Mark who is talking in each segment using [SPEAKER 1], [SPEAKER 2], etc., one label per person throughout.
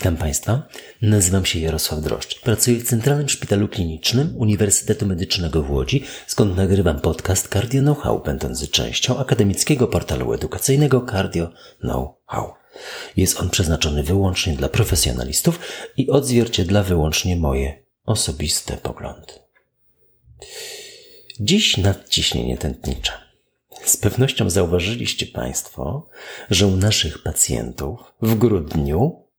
[SPEAKER 1] Witam Państwa. Nazywam się Jarosław Droszcz. Pracuję w Centralnym Szpitalu Klinicznym Uniwersytetu Medycznego w Łodzi, skąd nagrywam podcast Cardio Know-how, będący częścią akademickiego portalu edukacyjnego Cardio Know-how. Jest on przeznaczony wyłącznie dla profesjonalistów i odzwierciedla wyłącznie moje osobiste poglądy. Dziś nadciśnienie tętnicze. Z pewnością zauważyliście Państwo, że u naszych pacjentów w grudniu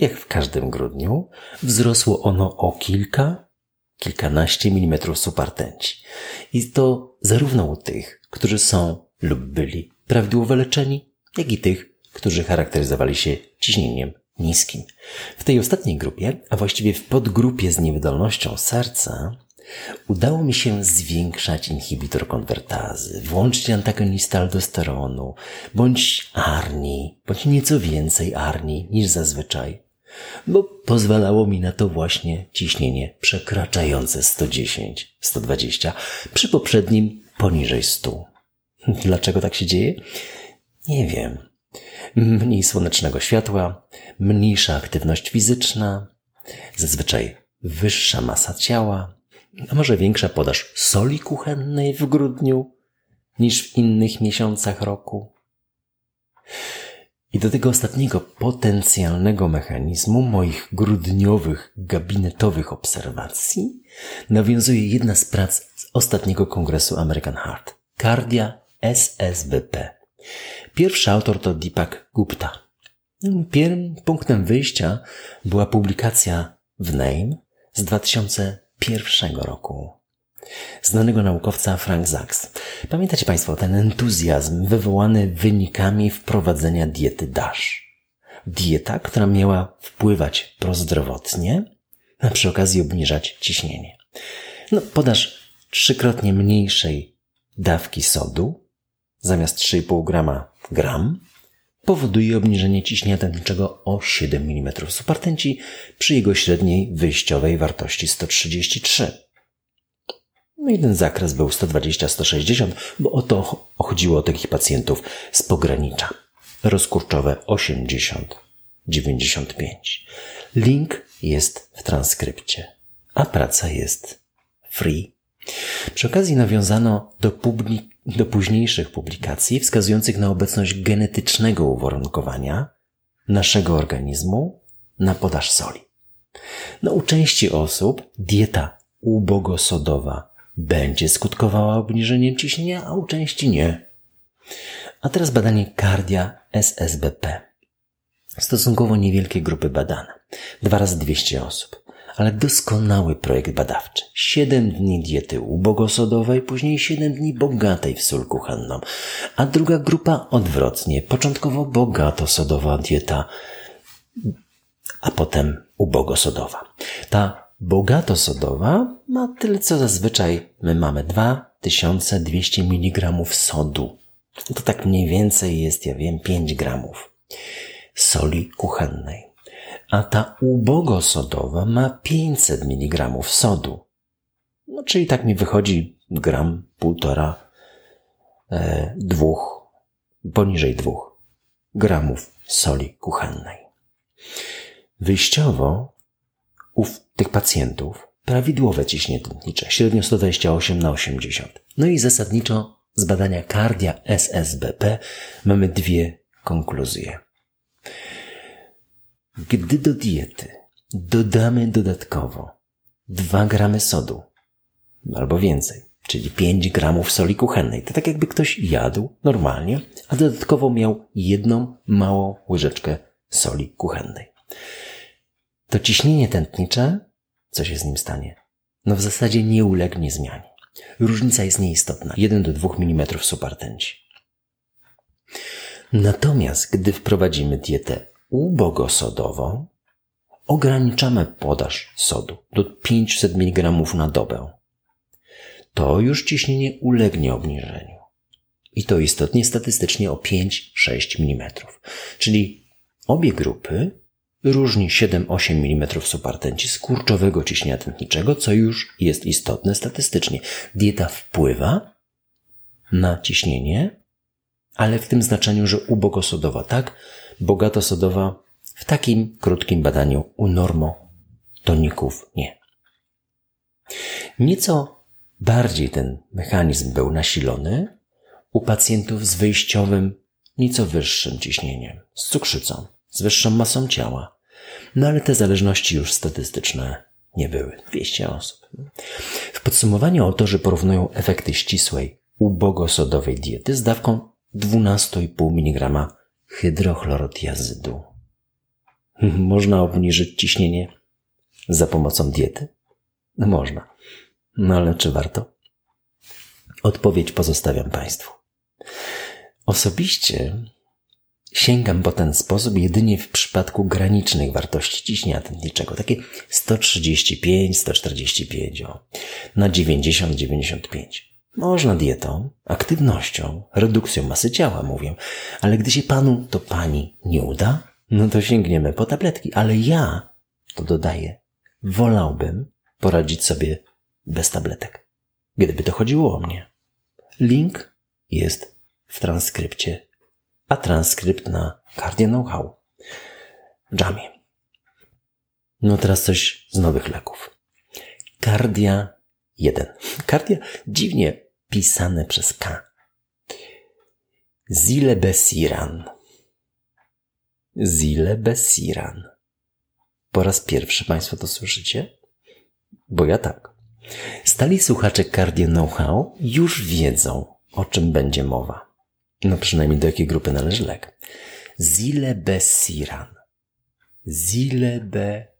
[SPEAKER 1] jak w każdym grudniu, wzrosło ono o kilka, kilkanaście milimetrów supertęci. I to zarówno u tych, którzy są lub byli prawidłowo leczeni, jak i tych, którzy charakteryzowali się ciśnieniem niskim. W tej ostatniej grupie, a właściwie w podgrupie z niewydolnością serca, udało mi się zwiększać inhibitor konwertazy, włączyć antagonista aldosteronu, bądź arni, bądź nieco więcej arni niż zazwyczaj bo pozwalało mi na to właśnie ciśnienie przekraczające 110, 120, przy poprzednim poniżej 100. Dlaczego tak się dzieje? Nie wiem. Mniej słonecznego światła, mniejsza aktywność fizyczna, zazwyczaj wyższa masa ciała, a może większa podaż soli kuchennej w grudniu niż w innych miesiącach roku. I do tego ostatniego potencjalnego mechanizmu moich grudniowych gabinetowych obserwacji nawiązuje jedna z prac z ostatniego kongresu American Heart. Cardia SSBP. Pierwszy autor to Deepak Gupta. Pierwszym punktem wyjścia była publikacja w Name z 2001 roku znanego naukowca Frank Zaks. Pamiętacie Państwo ten entuzjazm wywołany wynikami wprowadzenia diety DASH? Dieta, która miała wpływać prozdrowotnie, a przy okazji obniżać ciśnienie. No, podasz trzykrotnie mniejszej dawki sodu zamiast 3,5 grama gram powoduje obniżenie ciśnienia tętniczego o 7 mm supertęci przy jego średniej wyjściowej wartości 133 no i zakres był 120-160, bo o to chodziło o takich pacjentów z pogranicza. Rozkurczowe 80-95. Link jest w transkrypcie, a praca jest free. Przy okazji nawiązano do, publi- do późniejszych publikacji wskazujących na obecność genetycznego uwarunkowania naszego organizmu na podaż soli. No, u części osób dieta ubogosodowa będzie skutkowała obniżeniem ciśnienia, a u części nie. A teraz badanie Cardia SSBP. Stosunkowo niewielkie grupy badane. Dwa razy 200 osób. Ale doskonały projekt badawczy. 7 dni diety ubogosodowej, później 7 dni bogatej w sól kuchenną. A druga grupa odwrotnie. Początkowo bogato-sodowa dieta, a potem ubogosodowa. Ta Bogato sodowa ma tyle co zazwyczaj my mamy 2200 mg sodu. To tak mniej więcej jest, ja wiem, 5 gramów soli kuchennej. A ta ubogosodowa ma 500 mg sodu. No, czyli tak mi wychodzi gram, półtora, e, dwóch, poniżej dwóch gramów soli kuchennej. Wyjściowo u tych pacjentów prawidłowe ciśnienie tętnicze, średnio 128 na 80. No i zasadniczo z badania Cardia SSBP mamy dwie konkluzje. Gdy do diety dodamy dodatkowo 2 gramy sodu albo więcej, czyli 5 gramów soli kuchennej, to tak jakby ktoś jadł normalnie, a dodatkowo miał jedną małą łyżeczkę soli kuchennej to ciśnienie tętnicze, co się z nim stanie? No w zasadzie nie ulegnie zmianie. Różnica jest nieistotna. 1 do 2 mm supertęci. Natomiast gdy wprowadzimy dietę ubogosodową, ograniczamy podaż sodu do 500 mg na dobę. To już ciśnienie ulegnie obniżeniu. I to istotnie statystycznie o 5-6 mm. Czyli obie grupy różni 7-8 mm supertęci z kurczowego ciśnienia tętniczego, co już jest istotne statystycznie. Dieta wpływa na ciśnienie, ale w tym znaczeniu, że ubogosodowa tak, bogatosodowa W takim krótkim badaniu u normotoników nie. Nieco bardziej ten mechanizm był nasilony u pacjentów z wyjściowym, nieco wyższym ciśnieniem, z cukrzycą, z wyższą masą ciała. No ale te zależności już statystyczne nie były. 200 osób. W podsumowaniu autorzy porównują efekty ścisłej, ubogosodowej diety z dawką 12,5 mg hydrochlorotiazydu. Można obniżyć ciśnienie za pomocą diety? No można. No ale czy warto? Odpowiedź pozostawiam Państwu. Osobiście sięgam po ten sposób jedynie w przypadku granicznych wartości ciśnienia tętniczego, takie 135, 145, o, na 90, 95. Można dietą, aktywnością, redukcją masy ciała, mówię, ale gdy się panu to pani nie uda, no to sięgniemy po tabletki, ale ja, to dodaję, wolałbym poradzić sobie bez tabletek, gdyby to chodziło o mnie. Link jest w transkrypcie, a transkrypt na Cardia Know-how Jamie. No teraz coś z nowych leków. Cardia 1. Cardia dziwnie pisane przez K. Zilebesiran. Zilebesiran. Po raz pierwszy Państwo to słyszycie? Bo ja tak. Stali słuchacze Cardio Know-how już wiedzą, o czym będzie mowa. No przynajmniej do jakiej grupy należy lek. Zilebesiran. Zilebesiran.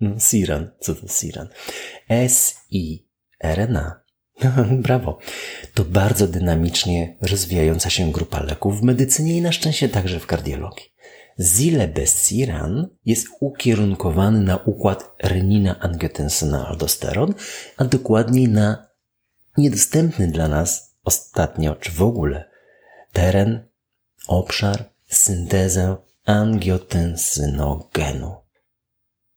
[SPEAKER 1] No, Siran. Co to Siran? S-I-R-N-A. Brawo. To bardzo dynamicznie rozwijająca się grupa leków w medycynie i na szczęście także w kardiologii. Zilebesiran jest ukierunkowany na układ renina-angiotensyna-aldosteron, a dokładniej na niedostępny dla nas ostatnio, czy w ogóle, teren, obszar, syntezę angiotensynogenu.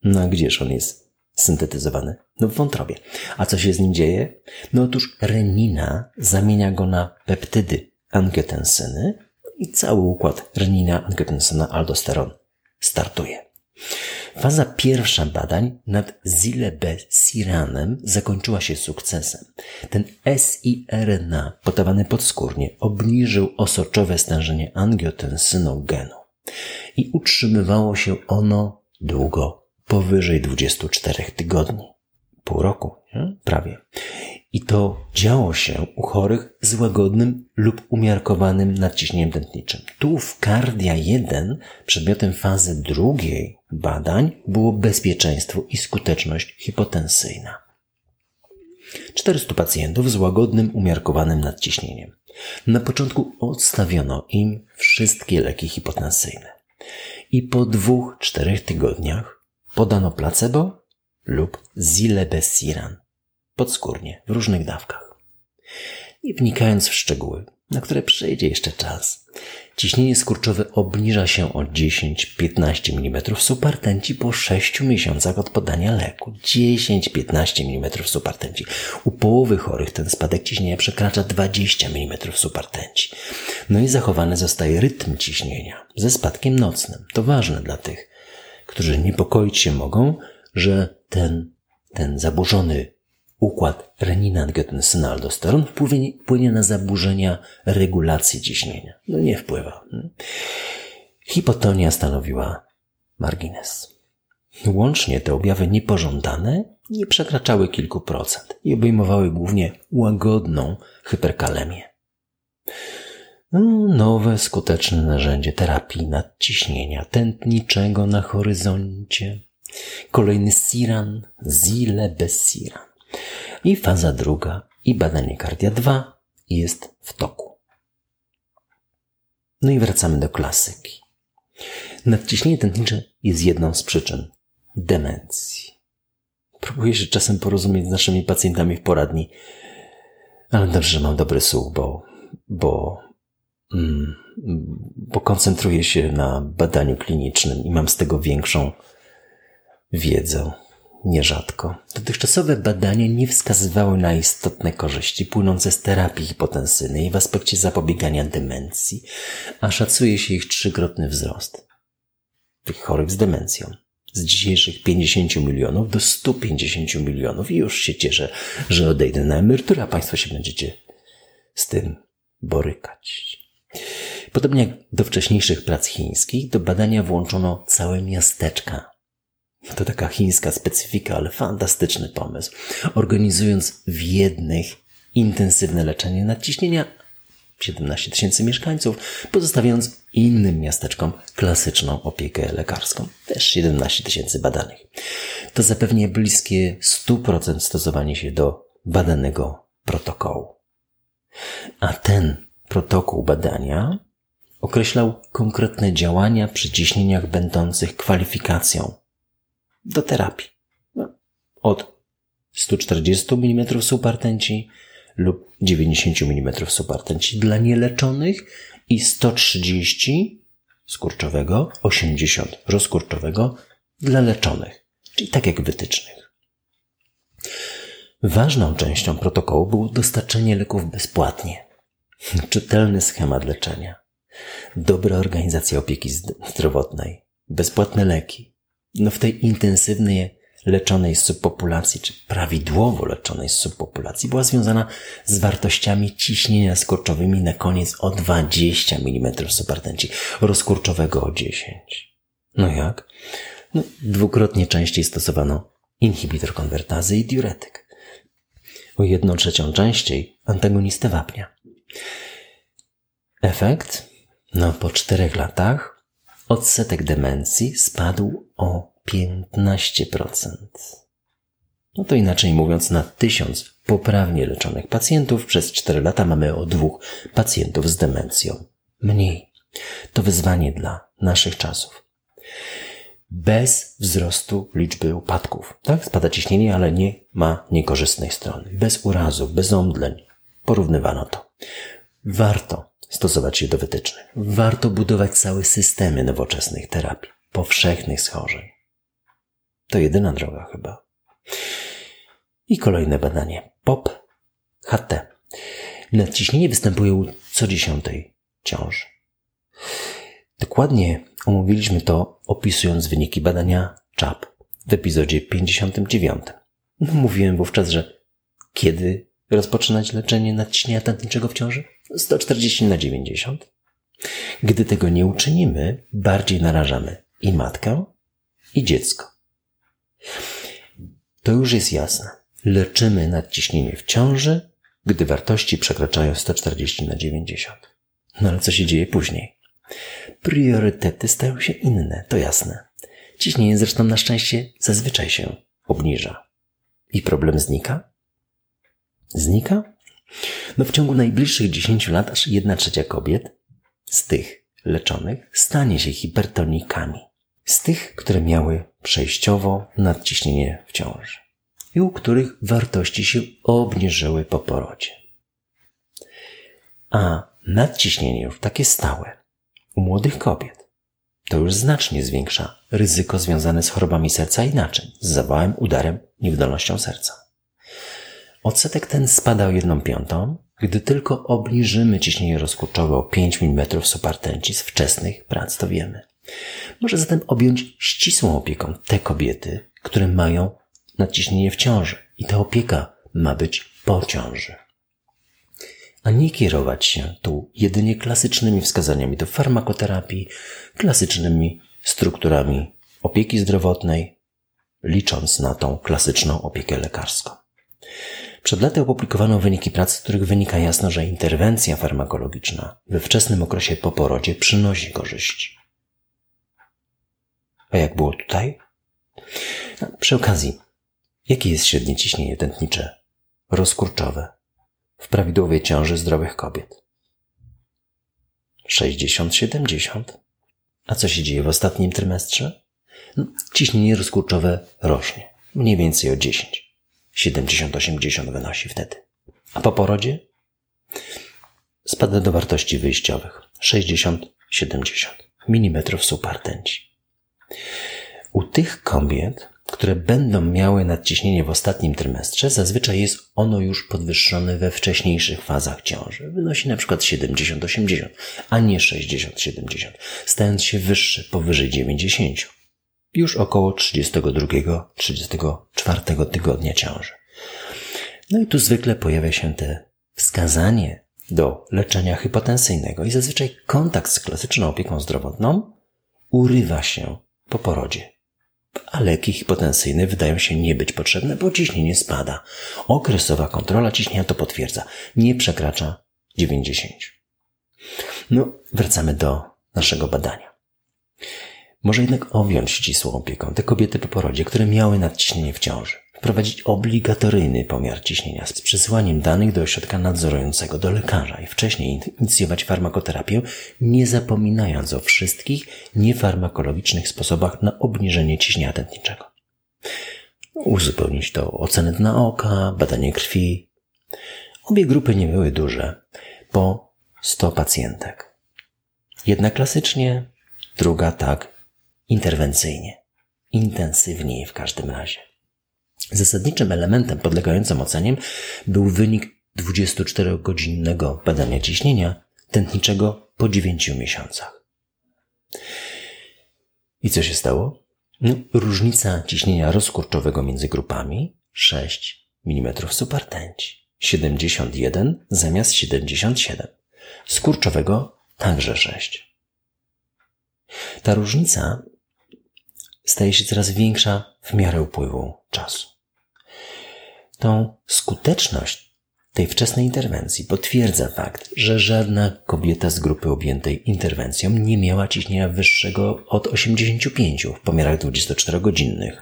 [SPEAKER 1] No a gdzież on jest syntetyzowany? No w wątrobie. A co się z nim dzieje? No otóż renina zamienia go na peptydy angiotensyny i cały układ renina, angiotensyna, aldosteron startuje. Faza pierwsza badań nad zilebesiranem zakończyła się sukcesem. Ten siRNA podawany podskórnie obniżył osoczowe stężenie angiotensynogenu i utrzymywało się ono długo, powyżej 24 tygodni. Pół roku, nie? prawie. I to działo się u chorych z łagodnym lub umiarkowanym nadciśnieniem tętniczym. Tu w Cardia 1 przedmiotem fazy drugiej badań było bezpieczeństwo i skuteczność hipotensyjna. 400 pacjentów z łagodnym, umiarkowanym nadciśnieniem. Na początku odstawiono im wszystkie leki hipotensyjne. I po dwóch, czterech tygodniach podano placebo lub zilebesiran podskórnie, w różnych dawkach. Nie wnikając w szczegóły, na które przejdzie jeszcze czas, ciśnienie skurczowe obniża się o 10-15 mm supertenci po 6 miesiącach od podania leku. 10-15 mm supertenci. U połowy chorych ten spadek ciśnienia przekracza 20 mm supertenci. No i zachowany zostaje rytm ciśnienia ze spadkiem nocnym. To ważne dla tych, którzy niepokoić się mogą, że ten, ten zaburzony układ renina-angiotensyna-aldosteron wpłynie, wpłynie na zaburzenia regulacji ciśnienia. No nie wpływa. Hipotonia stanowiła margines. Łącznie te objawy niepożądane nie przekraczały kilku procent i obejmowały głównie łagodną hyperkalemię. No, nowe, skuteczne narzędzie terapii nadciśnienia tętniczego na horyzoncie. Kolejny siran, zilebesiran. I faza druga i badanie kardia 2 jest w toku. No i wracamy do klasyki. Nadciśnienie tętnicze jest jedną z przyczyn demencji. Próbuję się czasem porozumieć z naszymi pacjentami w poradni, ale dobrze, że mam dobry słuch, bo, bo, mm, bo koncentruję się na badaniu klinicznym i mam z tego większą wiedzę nierzadko. Dotychczasowe badania nie wskazywały na istotne korzyści płynące z terapii hipotensyjnej w aspekcie zapobiegania demencji, a szacuje się ich trzykrotny wzrost. tych chorych z demencją. Z dzisiejszych 50 milionów do 150 milionów i już się cieszę, że odejdę na emeryturę, a Państwo się będziecie z tym borykać. Podobnie jak do wcześniejszych prac chińskich, do badania włączono całe miasteczka. To taka chińska specyfika, ale fantastyczny pomysł. Organizując w jednych intensywne leczenie nadciśnienia 17 tysięcy mieszkańców, pozostawiając innym miasteczkom klasyczną opiekę lekarską. Też 17 tysięcy badanych. To zapewnia bliskie 100% stosowanie się do badanego protokołu. A ten protokół badania określał konkretne działania przy ciśnieniach będących kwalifikacją do terapii. Od 140 mm subartenci lub 90 mm subartenci dla nieleczonych i 130 skurczowego, 80 rozkurczowego dla leczonych, czyli tak jak wytycznych. Ważną częścią protokołu było dostarczenie leków bezpłatnie, czytelny schemat leczenia, dobra organizacja opieki zdrowotnej, bezpłatne leki. No w tej intensywnej leczonej subpopulacji, czy prawidłowo leczonej subpopulacji, była związana z wartościami ciśnienia skurczowymi na koniec o 20 mm subartenci, rozkurczowego o 10. No jak? No, dwukrotnie częściej stosowano inhibitor konwertazy i diuretyk. O jedną trzecią częściej antagonistę wapnia. Efekt? No, po czterech latach odsetek demencji spadł o 15%. No to inaczej mówiąc, na tysiąc poprawnie leczonych pacjentów przez 4 lata mamy o dwóch pacjentów z demencją. Mniej. To wyzwanie dla naszych czasów. Bez wzrostu liczby upadków. Tak? Spada ciśnienie, ale nie ma niekorzystnej strony. Bez urazów, bez omdleń. Porównywano to. Warto stosować się do wytycznych. Warto budować całe systemy nowoczesnych terapii, powszechnych schorzeń. To jedyna droga chyba. I kolejne badanie. POP HT. Nadciśnienie występuje u co dziesiątej ciąży. Dokładnie omówiliśmy to opisując wyniki badania CHAP w epizodzie 59. No, mówiłem wówczas, że kiedy rozpoczynać leczenie nadciśnienia tętniczego w ciąży? 140 na 90. Gdy tego nie uczynimy, bardziej narażamy i matkę, i dziecko. To już jest jasne. Leczymy nadciśnienie w ciąży, gdy wartości przekraczają 140 na 90. No ale co się dzieje później? Priorytety stają się inne, to jasne. Ciśnienie zresztą na szczęście zazwyczaj się obniża. I problem znika? Znika? No w ciągu najbliższych 10 lat aż 1 trzecia kobiet z tych leczonych stanie się hipertonikami z tych, które miały przejściowo nadciśnienie w ciąży i u których wartości się obniżyły po porodzie. A nadciśnienie już takie stałe u młodych kobiet to już znacznie zwiększa ryzyko związane z chorobami serca i naczyń, z zawałem, udarem, niewydolnością serca. Odsetek ten spada o jedną piątą, gdy tylko obniżymy ciśnienie rozkurczowe o 5 mm subartenci z wczesnych prac, to wiemy. Może zatem objąć ścisłą opieką te kobiety, które mają nadciśnienie w ciąży i ta opieka ma być po ciąży. A nie kierować się tu jedynie klasycznymi wskazaniami do farmakoterapii, klasycznymi strukturami opieki zdrowotnej, licząc na tą klasyczną opiekę lekarską. Przed laty opublikowano wyniki prac, z których wynika jasno, że interwencja farmakologiczna we wczesnym okresie po porodzie przynosi korzyści. A jak było tutaj? No, przy okazji, jakie jest średnie ciśnienie tętnicze rozkurczowe w prawidłowej ciąży zdrowych kobiet? 60-70. A co się dzieje w ostatnim trymestrze? No, ciśnienie rozkurczowe rośnie, mniej więcej o 10. 70-80 wynosi wtedy. A po porodzie? Spada do wartości wyjściowych 60-70 mm subartenci. U tych kobiet które będą miały nadciśnienie w ostatnim trymestrze, zazwyczaj jest ono już podwyższone we wcześniejszych fazach ciąży. Wynosi na przykład 70-80, a nie 60-70, stając się wyższe powyżej 90. Już około 32-34 tygodnia ciąży. No i tu zwykle pojawia się te wskazanie do leczenia hipotensyjnego i zazwyczaj kontakt z klasyczną opieką zdrowotną urywa się po porodzie a leki hipotensyjne wydają się nie być potrzebne, bo ciśnienie spada. Okresowa kontrola ciśnienia to potwierdza. Nie przekracza 90. No, wracamy do naszego badania. Może jednak objąć ścisłą opieką te kobiety po porodzie, które miały nadciśnienie w ciąży wprowadzić obligatoryjny pomiar ciśnienia z przesyłaniem danych do ośrodka nadzorującego, do lekarza i wcześniej inicjować farmakoterapię, nie zapominając o wszystkich niefarmakologicznych sposobach na obniżenie ciśnienia tętniczego. Uzupełnić to ocenę dna oka, badanie krwi. Obie grupy nie były duże, po 100 pacjentek. Jedna klasycznie, druga tak interwencyjnie, intensywniej w każdym razie. Zasadniczym elementem podlegającym ocenie był wynik 24-godzinnego badania ciśnienia tętniczego po 9 miesiącach. I co się stało? No, różnica ciśnienia rozkurczowego między grupami 6 mm supertęci. 71 zamiast 77. Skurczowego także 6. Ta różnica staje się coraz większa w miarę upływu czasu. Tą skuteczność tej wczesnej interwencji potwierdza fakt, że żadna kobieta z grupy objętej interwencją nie miała ciśnienia wyższego od 85 w pomiarach 24-godzinnych.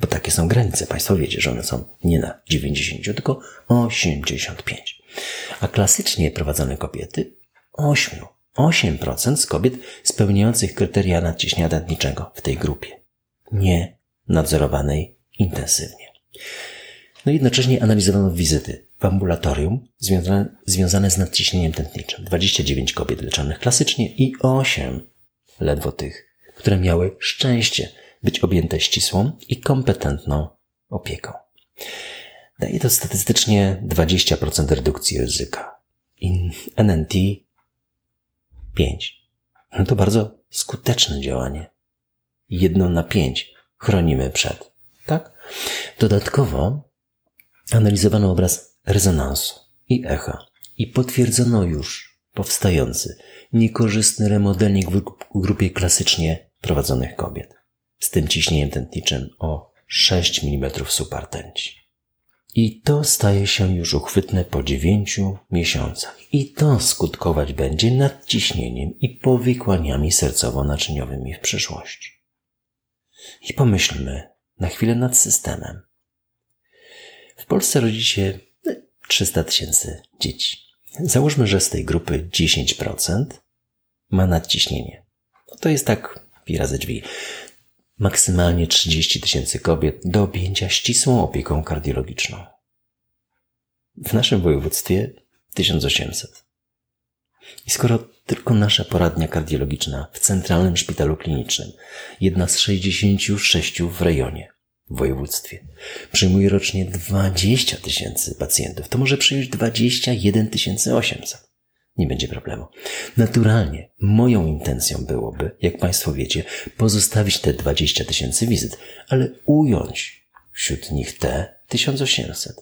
[SPEAKER 1] Bo takie są granice. Państwo wiecie, że one są nie na 90, tylko 85. A klasycznie prowadzone kobiety 8. 8% z kobiet spełniających kryteria nadciśnienia tętniczego w tej grupie. Nie nadzorowanej intensywnie. No jednocześnie analizowano wizyty w ambulatorium związane, związane z nadciśnieniem tętniczym. 29 kobiet leczonych klasycznie i 8 ledwo tych, które miały szczęście być objęte ścisłą i kompetentną opieką. Daje to statystycznie 20% redukcji ryzyka. I NNT 5. No to bardzo skuteczne działanie. Jedno na pięć chronimy przed. Tak? Dodatkowo analizowano obraz rezonansu i echa i potwierdzono już powstający niekorzystny remodeling w grupie klasycznie prowadzonych kobiet z tym ciśnieniem tętniczym o 6 mm supartęci. I to staje się już uchwytne po 9 miesiącach. I to skutkować będzie nadciśnieniem i powikłaniami sercowo-naczyniowymi w przyszłości. I pomyślmy na chwilę nad systemem. W Polsce rodzi się 300 tysięcy dzieci. Załóżmy, że z tej grupy 10% ma nadciśnienie. No to jest tak pi razy drzwi. Maksymalnie 30 tysięcy kobiet do objęcia ścisłą opieką kardiologiczną. W naszym województwie 1800. I skoro tylko nasza poradnia kardiologiczna w Centralnym Szpitalu Klinicznym, jedna z 66 w rejonie, w województwie, przyjmuje rocznie 20 tysięcy pacjentów, to może przyjąć 21 800. Nie będzie problemu. Naturalnie moją intencją byłoby, jak Państwo wiecie, pozostawić te 20 tysięcy wizyt, ale ująć wśród nich te 1800.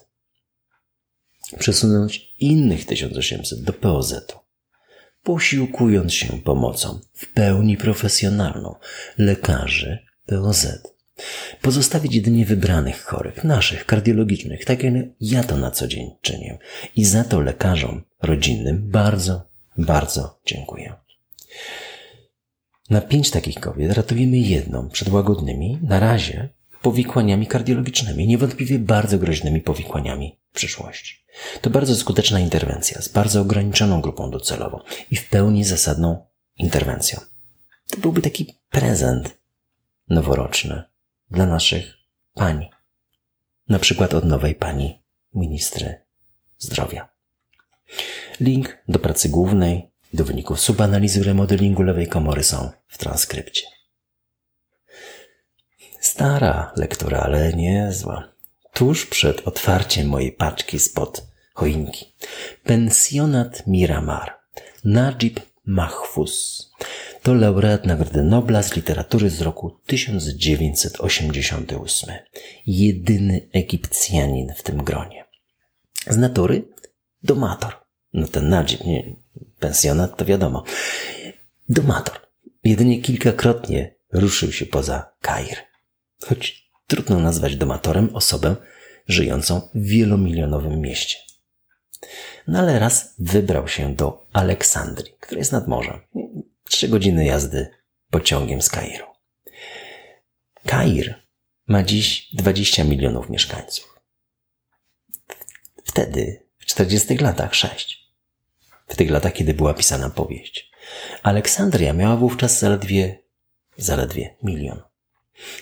[SPEAKER 1] Przesunąć innych 1800 do POZ-u posiłkując się pomocą w pełni profesjonalną lekarzy POZ. Pozostawić jedynie wybranych chorych, naszych, kardiologicznych, tak jak ja to na co dzień czynię. I za to lekarzom rodzinnym bardzo, bardzo dziękuję. Na pięć takich kobiet ratujemy jedną przed łagodnymi, na razie, powikłaniami kardiologicznymi, niewątpliwie bardzo groźnymi powikłaniami w przyszłości. To bardzo skuteczna interwencja z bardzo ograniczoną grupą docelową i w pełni zasadną interwencją. To byłby taki prezent noworoczny dla naszych pań. Na przykład od nowej pani ministry zdrowia. Link do pracy głównej, do wyników subanalizy remodelingu lewej komory są w transkrypcie. Stara lektura, ale niezła. Tuż przed otwarciem mojej paczki spod choinki. Pensjonat Miramar. Najib Mahfuz. To laureat Nagrody Nobla z literatury z roku 1988. Jedyny Egipcjanin w tym gronie. Z natury domator. No ten Najib, nie, pensjonat to wiadomo. Domator. Jedynie kilkakrotnie ruszył się poza Kair. Choć trudno nazwać domatorem osobę żyjącą w wielomilionowym mieście. No ale raz wybrał się do Aleksandrii, która jest nad morzem. Trzy godziny jazdy pociągiem z Kairu. Kair ma dziś 20 milionów mieszkańców. Wtedy, w 40 latach, 6. W tych latach, kiedy była pisana powieść. Aleksandria miała wówczas zaledwie, zaledwie milion.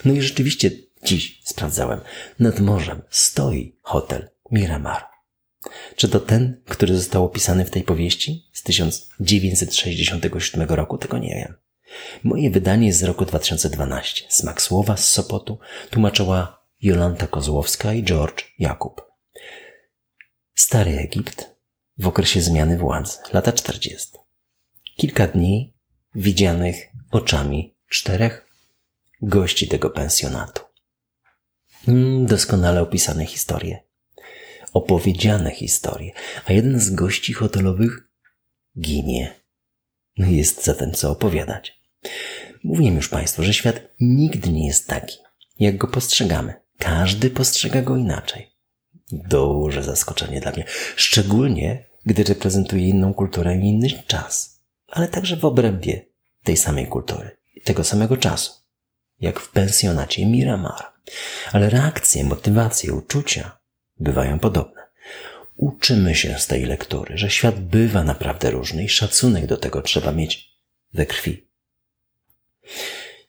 [SPEAKER 1] No i rzeczywiście dziś sprawdzałem. Nad morzem stoi hotel Miramar. Czy to ten, który został opisany w tej powieści z 1967 roku? Tego nie wiem. Moje wydanie jest z roku 2012. Smak słowa z Sopotu tłumaczyła Jolanta Kozłowska i George Jakub. Stary Egipt w okresie zmiany władz, lata 40. Kilka dni widzianych oczami czterech gości tego pensjonatu. Mm, doskonale opisane historie opowiedziane historie, a jeden z gości hotelowych ginie. No jest zatem co opowiadać. Mówiłem już Państwu, że świat nigdy nie jest taki, jak go postrzegamy. Każdy postrzega go inaczej. Duże zaskoczenie dla mnie. Szczególnie, gdy reprezentuje inną kulturę i inny czas. Ale także w obrębie tej samej kultury tego samego czasu. Jak w pensjonacie Miramar. Ale reakcje, motywacje, uczucia bywają podobne. Uczymy się z tej lektury, że świat bywa naprawdę różny i szacunek do tego trzeba mieć we krwi.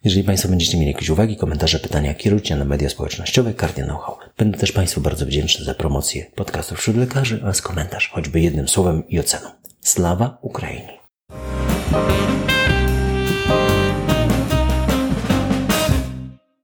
[SPEAKER 1] Jeżeli Państwo będziecie mieli jakieś uwagi, komentarze, pytania, kierujcie na media społecznościowe Cardia Know-how. Będę też Państwu bardzo wdzięczny za promocję podcastów wśród lekarzy oraz komentarz, choćby jednym słowem i oceną. Slawa Ukrainie!